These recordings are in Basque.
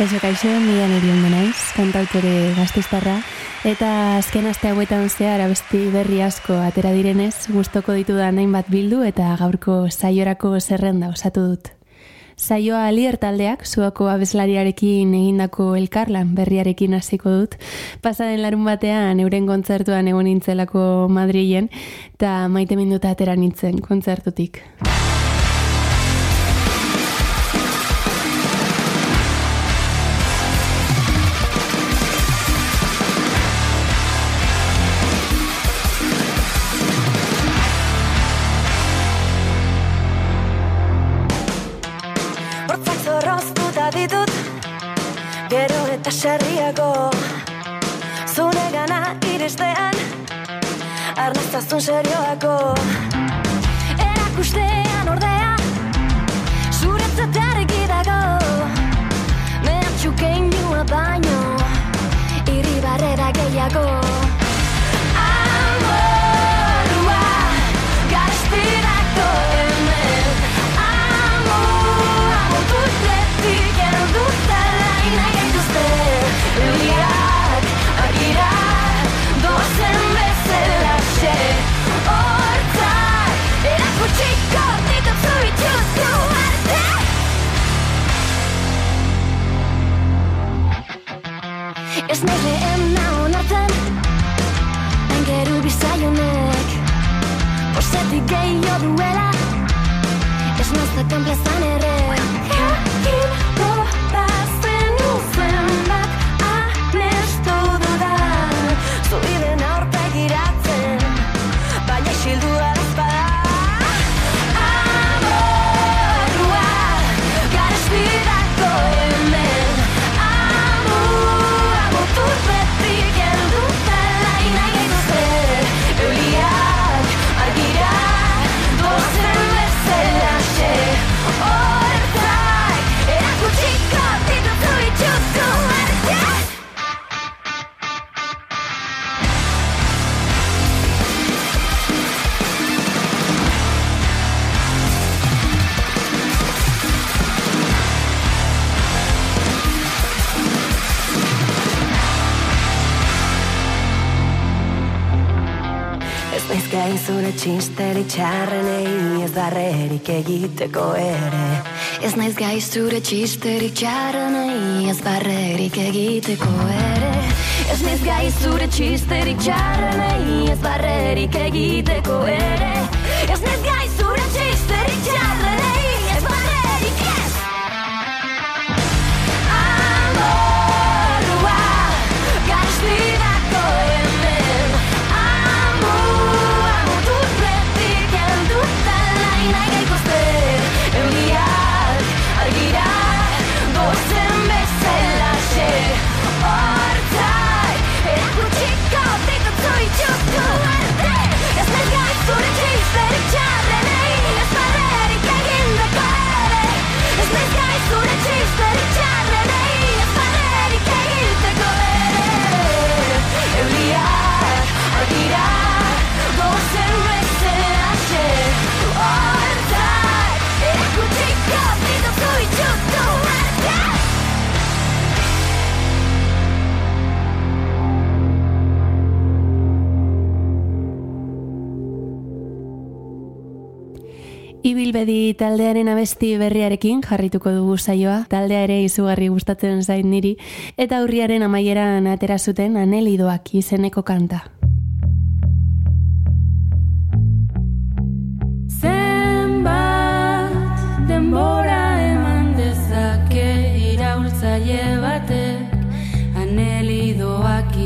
Kaixo, kaixo, mila niri ondo naiz, kantautore gaztiztarra, eta azken aste hauetan zehar abesti berri asko atera direnez, gustoko ditu da nahin bat bildu eta gaurko saiorako zerrenda osatu dut. Saioa alier taldeak, zuako abeslariarekin egindako elkarlan berriarekin hasiko dut. Pasaren larun batean, euren kontzertuan egon nintzelako Madrilen, eta maite minduta atera nintzen kontzertutik. serio eco. Caruela. Es nuestra campeona en txisteri txarrenei ez barrerik egiteko ere. Ez naiz gai zure txisteri txarrenei ez barrerik egiteko ere. Ez naiz gai zure txarrenei ez barrerik egiteko ere Ibilbedi taldearen abesti berriarekin jarrituko dugu saioa, taldea ere izugarri gustatzen zait niri, eta urriaren amaieran atera zuten anelidoak izeneko kanta. Zenbat denbora eman dezake iraultzaile batek. Anelidoak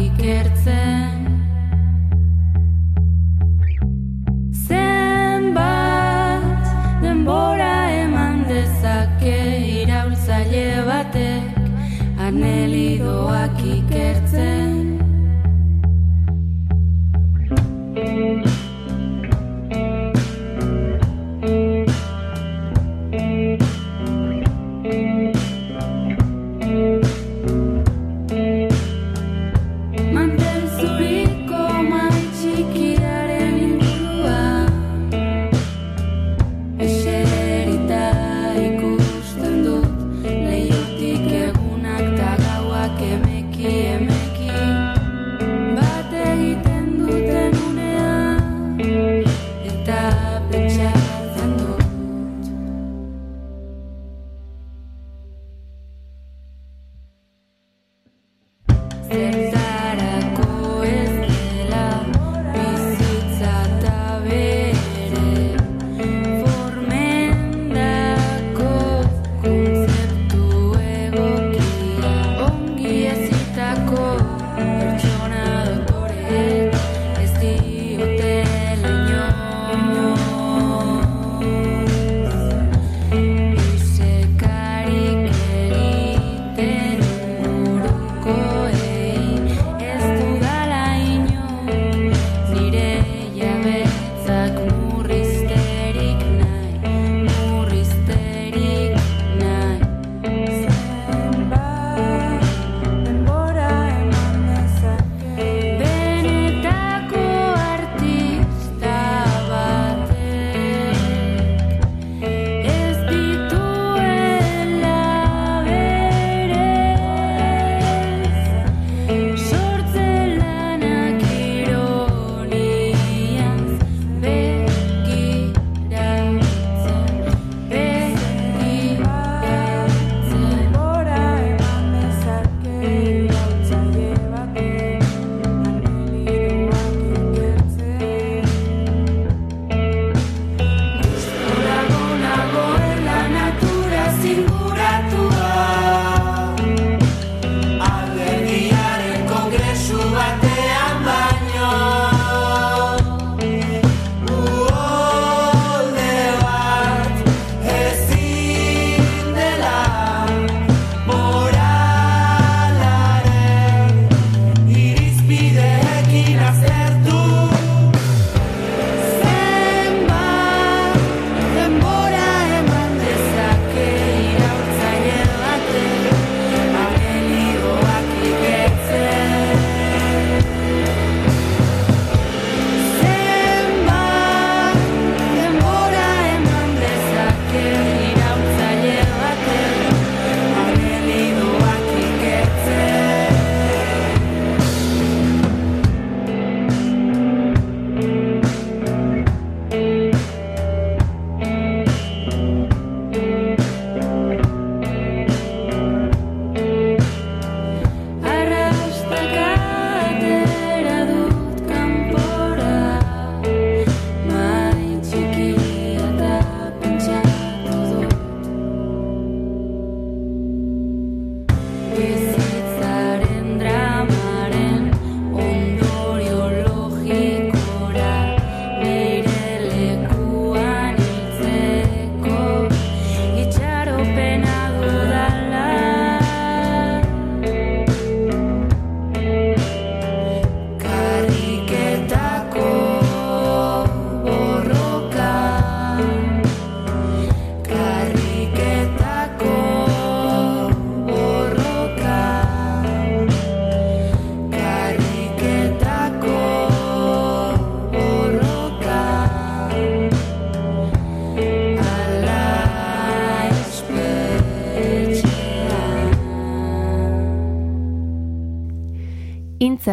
anelidoak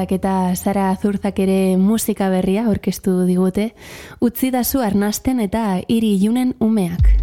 Arnaizetak eta Sara Azurzak ere musika berria aurkeztu digute, utzi dazu arnasten eta hiri ilunen umeak.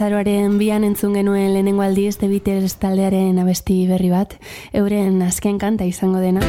azaroaren bian entzun genuen lehenengo aldiz The Beatles taldearen abesti berri bat, euren azken kanta izango dena.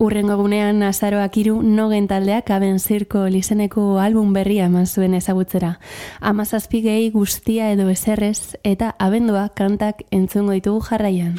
Urrengo gunean azaroak iru nogen taldeak aben zirko lizeneko album berria eman zuen ezagutzera. Amazazpi guztia edo ezerrez eta abendua kantak entzungo ditugu jarraian.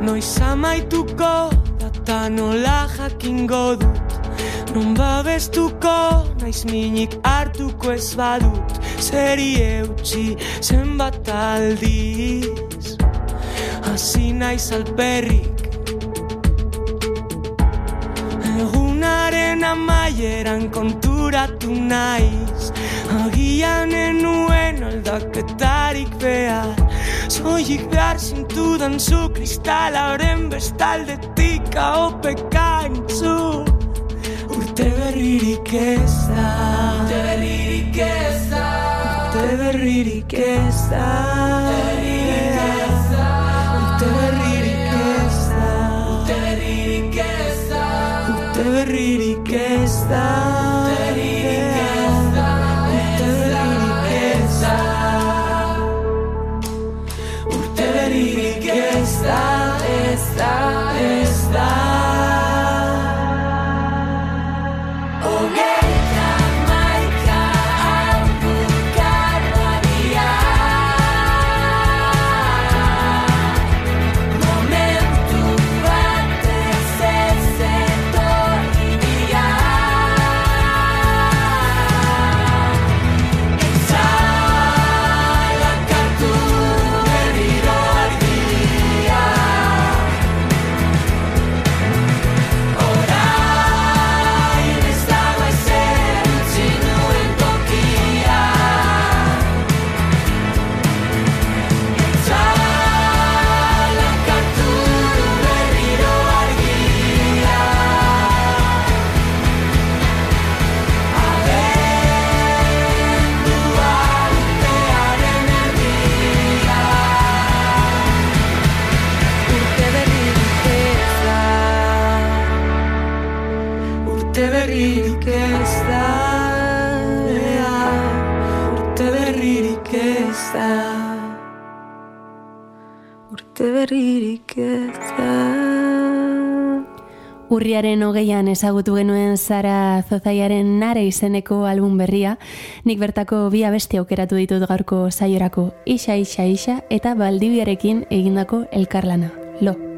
Noiz amaituko data nola jakingo dut? Non babestuko naiz minik hartuko ez badut? Zeri eutxi zenbat aldiz? Hasi naiz alperrik. Egunaren amaieran konturatu naiz. Agian enuen aldaketarik behar Zoik behar zintudan zu kristalaren bestaldetik ahopeka entzun Urte berririk ez da Urte berririk ez da Urte berririk ez da Urte berririk ez da Urte berririk ez da Urte berririk ez da Urriaren hogeian ezagutu genuen Zara Zozaiaren nare izeneko album berria, nik bertako bi abesti aukeratu ditut gaurko saiorako Isa Isa Isa eta Baldibiarekin egindako elkarlana. Lo.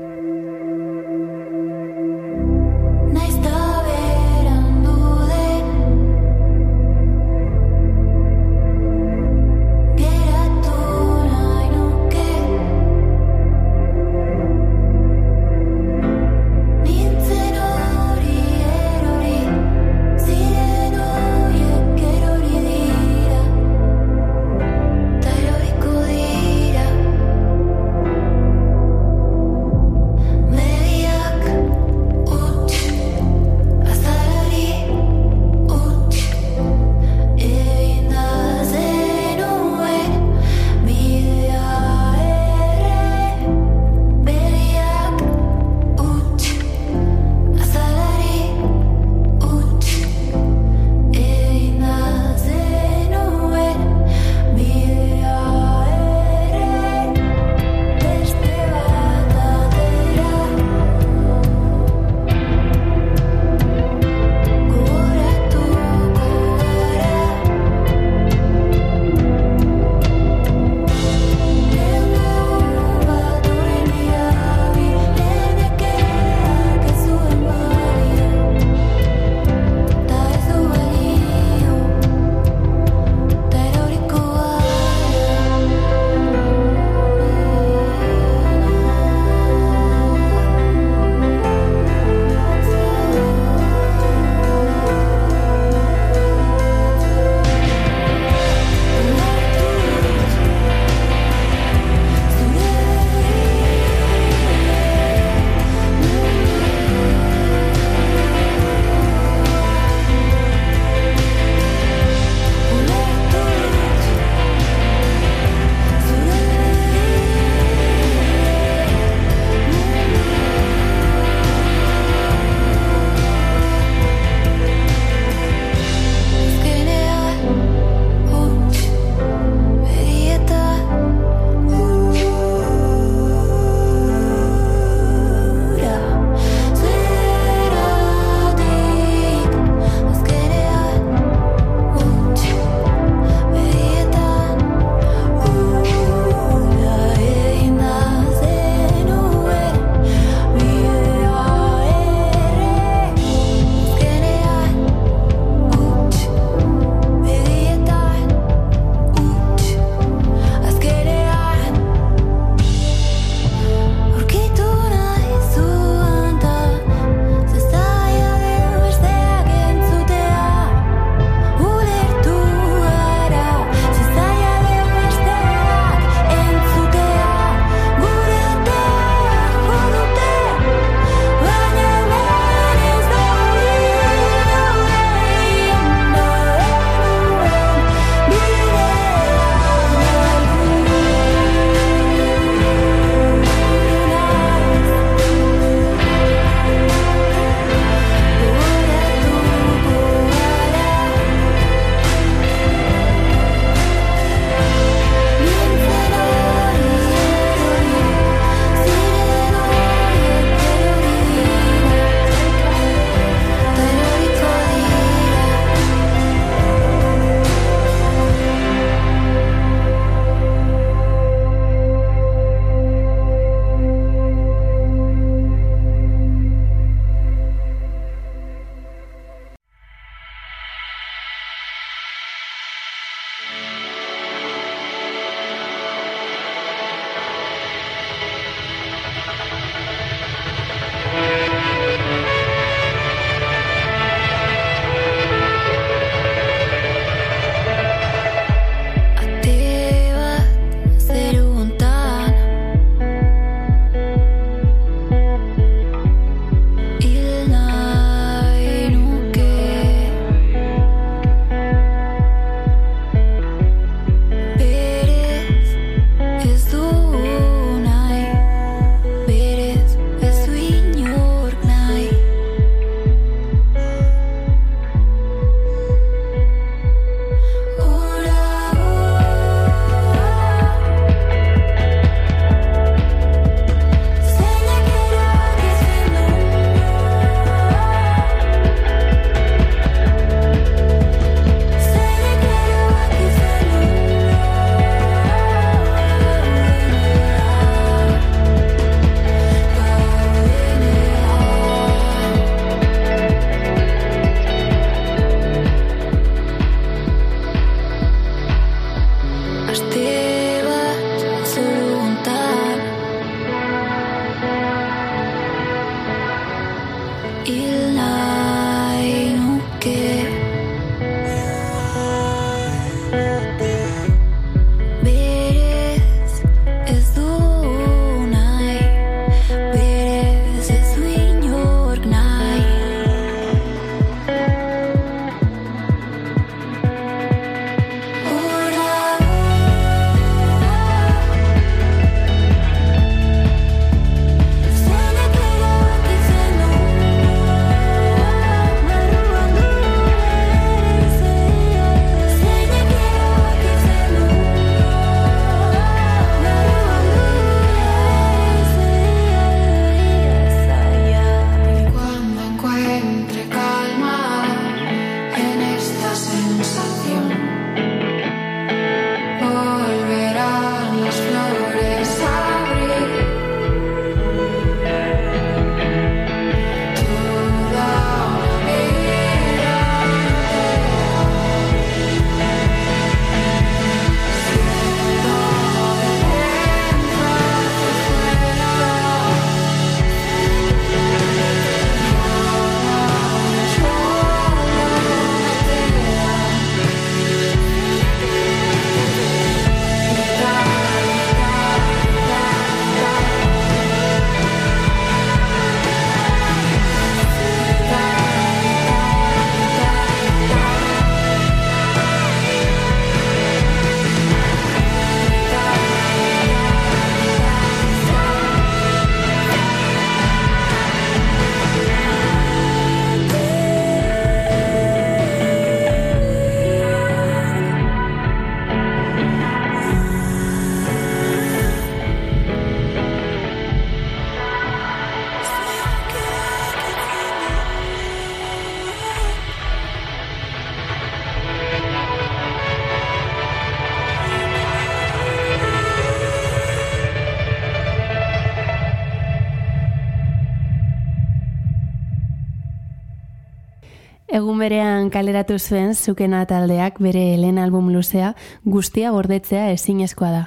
Berean kaleratu zuen zukena taldeak bere lehen album luzea guztia gordetzea ezinezkoa da.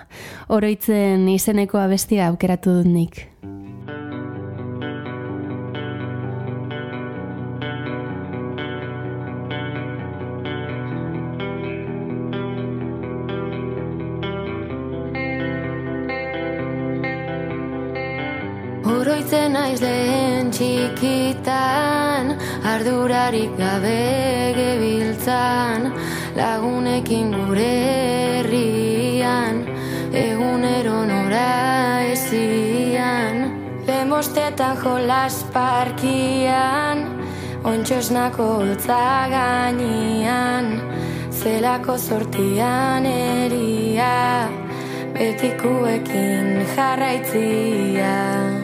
Oroitzen izeneko abestia aukeratu dut nik. Ardurarik gabe gebiltzan Lagunekin gure herrian Egunero nora ezian. Lemostetan jolas parkian Ontxosnako holtza Zelako sortian eria Betikuekin jarraitzia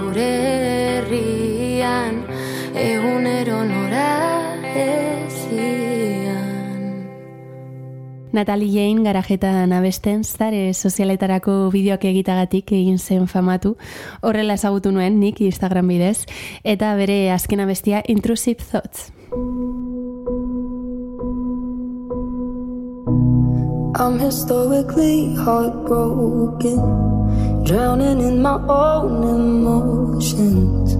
gure herrian Egunero nora ezian Natalie Jane garajetan abesten zare sozialetarako bideoak egitagatik egin zen famatu. Horrela ezagutu nuen nik Instagram bidez. Eta bere azken abestia Intrusive Thoughts. I'm historically heartbroken, drowning in my own emotions.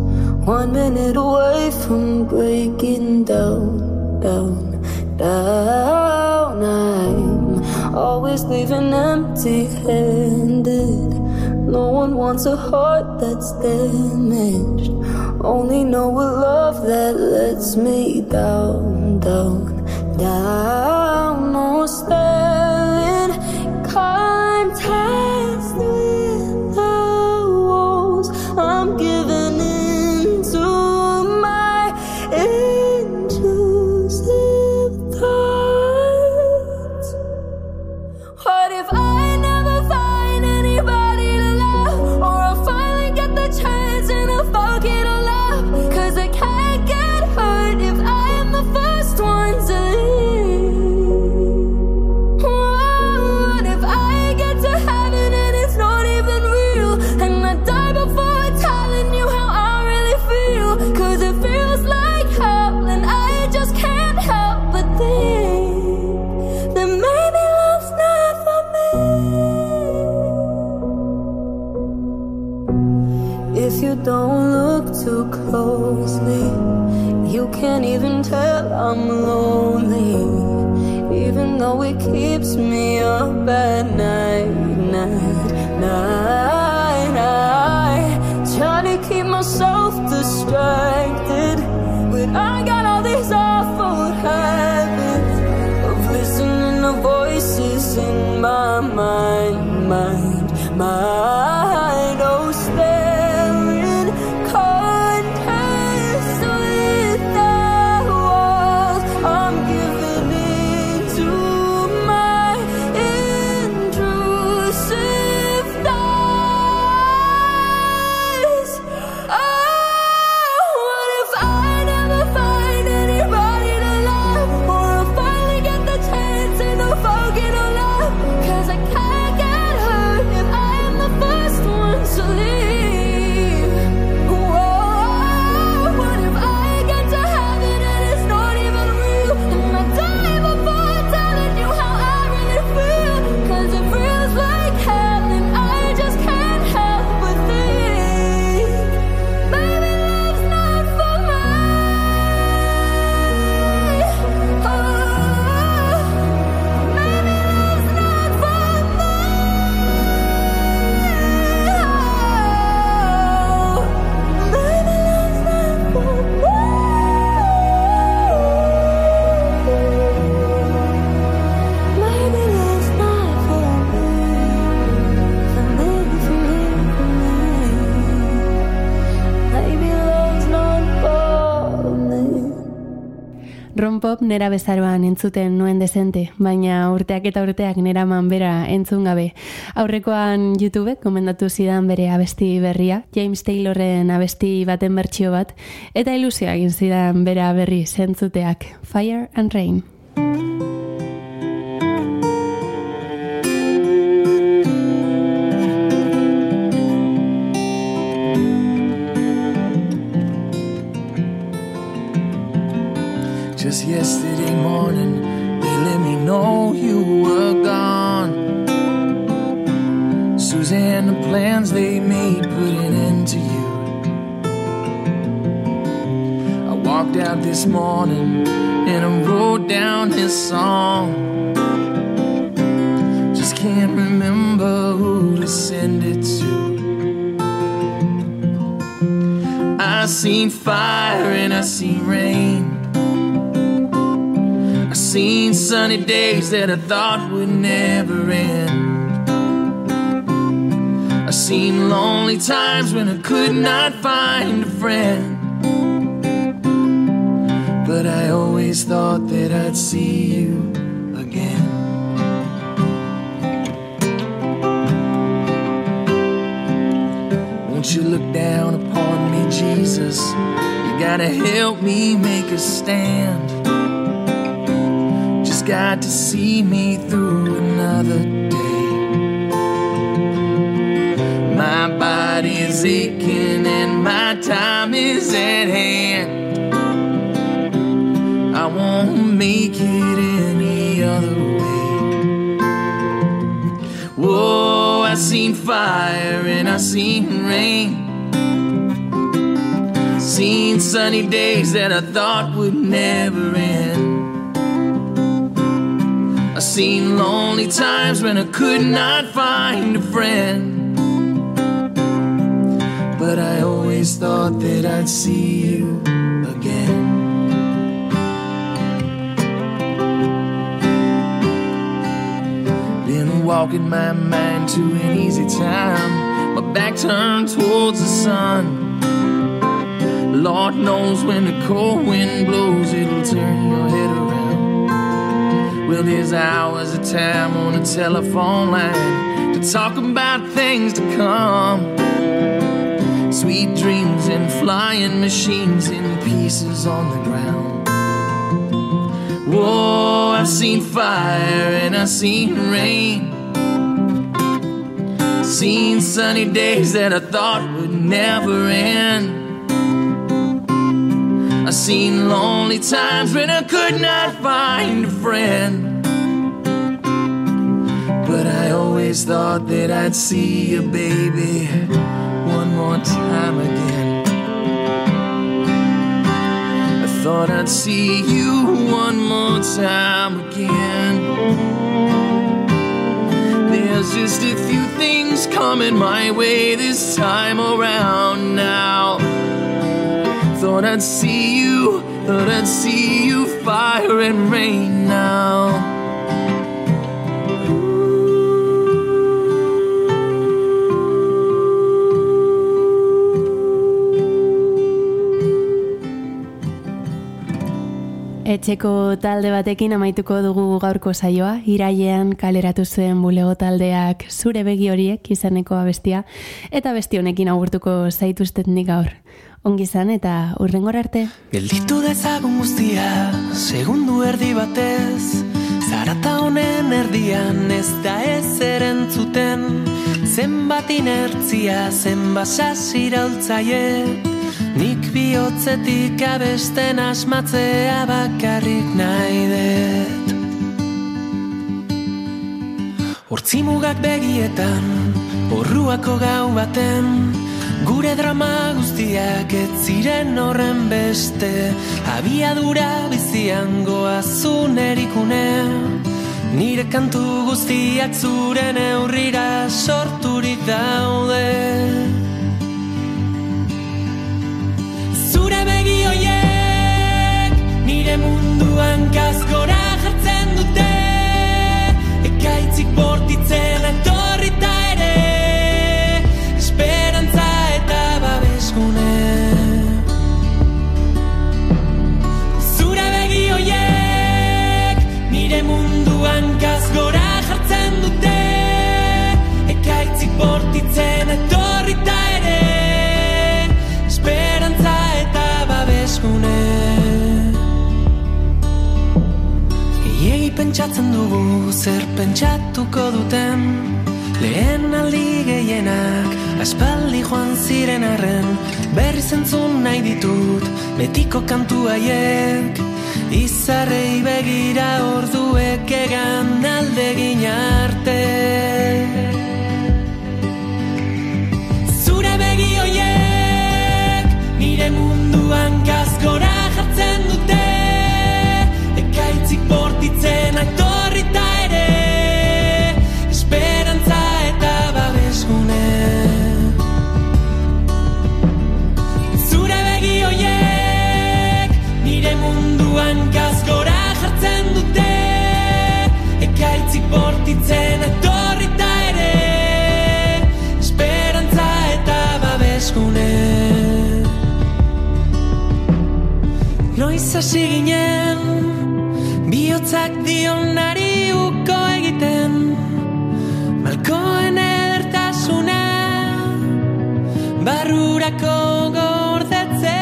One minute away from breaking down, down, down. I'm always leaving empty handed. No one wants a heart that's damaged. Only know a love that lets me down, down, down, no staring contest with nera bezaroan entzuten nuen dezente, baina urteak eta urteak nera bera entzun gabe. Aurrekoan YouTube komendatu zidan bere abesti berria, James Taylorren abesti baten bertsio bat, eta ilusioa egin zidan bera berri zentzuteak, Fire and Rain. Just yesterday morning, they let me know you were gone. Suzanne, the plans they made put an end to you. I walked out this morning and I wrote down this song. Just can't remember who to send it to. I seen fire and I seen rain. Seen sunny days that I thought would never end. I seen lonely times when I could not find a friend. But I always thought that I'd see you again. Won't you look down upon me, Jesus? You gotta help me make a stand. Got to see me through another day. My body is aching and my time is at hand. I won't make it any other way. Whoa, I've seen fire and I've seen rain. Seen sunny days that I thought would never end. I've seen lonely times when I could not find a friend. But I always thought that I'd see you again. Been walking my mind to an easy time, my back turned towards the sun. Lord knows when the cold wind blows, it'll turn your head around. Well, there's hours of time on the telephone line to talk about things to come. Sweet dreams and flying machines in pieces on the ground. Whoa, I've seen fire and I've seen rain. Seen sunny days that I thought would never end. I've seen lonely times when I could not find a friend. But I always thought that I'd see you, baby, one more time again. I thought I'd see you one more time again. There's just a few things coming my way this time around now. Thought I'd see you, thought I'd see you, fire and rain now. Etxeko talde batekin amaituko dugu gaurko saioa, irailean kaleratu zuen bulego taldeak zure begi horiek izeneko abestia, eta besti honekin agurtuko zaituztet nik gaur. Ongi izan eta urrengor arte. Gelditu dezagun guztia, segundu erdi batez. Zarata honen erdian ez da ez erentzuten Zenbat inertzia, zenbat sasiraultzaie Nik bihotzetik abesten asmatzea bakarrik nahi dut. Hortzimugak begietan, horruako gau baten Gure drama guztiak ez ziren horren beste. Abiadura bizian goazun erikune Nire kantu guztiak zuren eurrira sorturik daude. Zure begi hoiek nire munduan kazgora jartzen dute. Ekaitzik bortitzen etorrita Pentsatzen dugu zer pentsatuko duten. Lehen aldi gehienak aspaldi joan ziren arren Berri zentzun nahi ditut betiko kantu haiek. Izarrei begira orduek egan aldegin arte. Zure begi hoiek nire munduan kazgora jartzen dute Bortitzen aitorrita ere Esperantza eta babesgune. Zure begi hoiek nire munduan kazgora jartzen dute Ekaitzik bortitzen etorrita Bihotzak dionari uko egiten Malkoen edertasuna Barrurako gordetzen.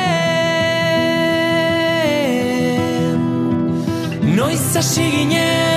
Noiz hasi ginen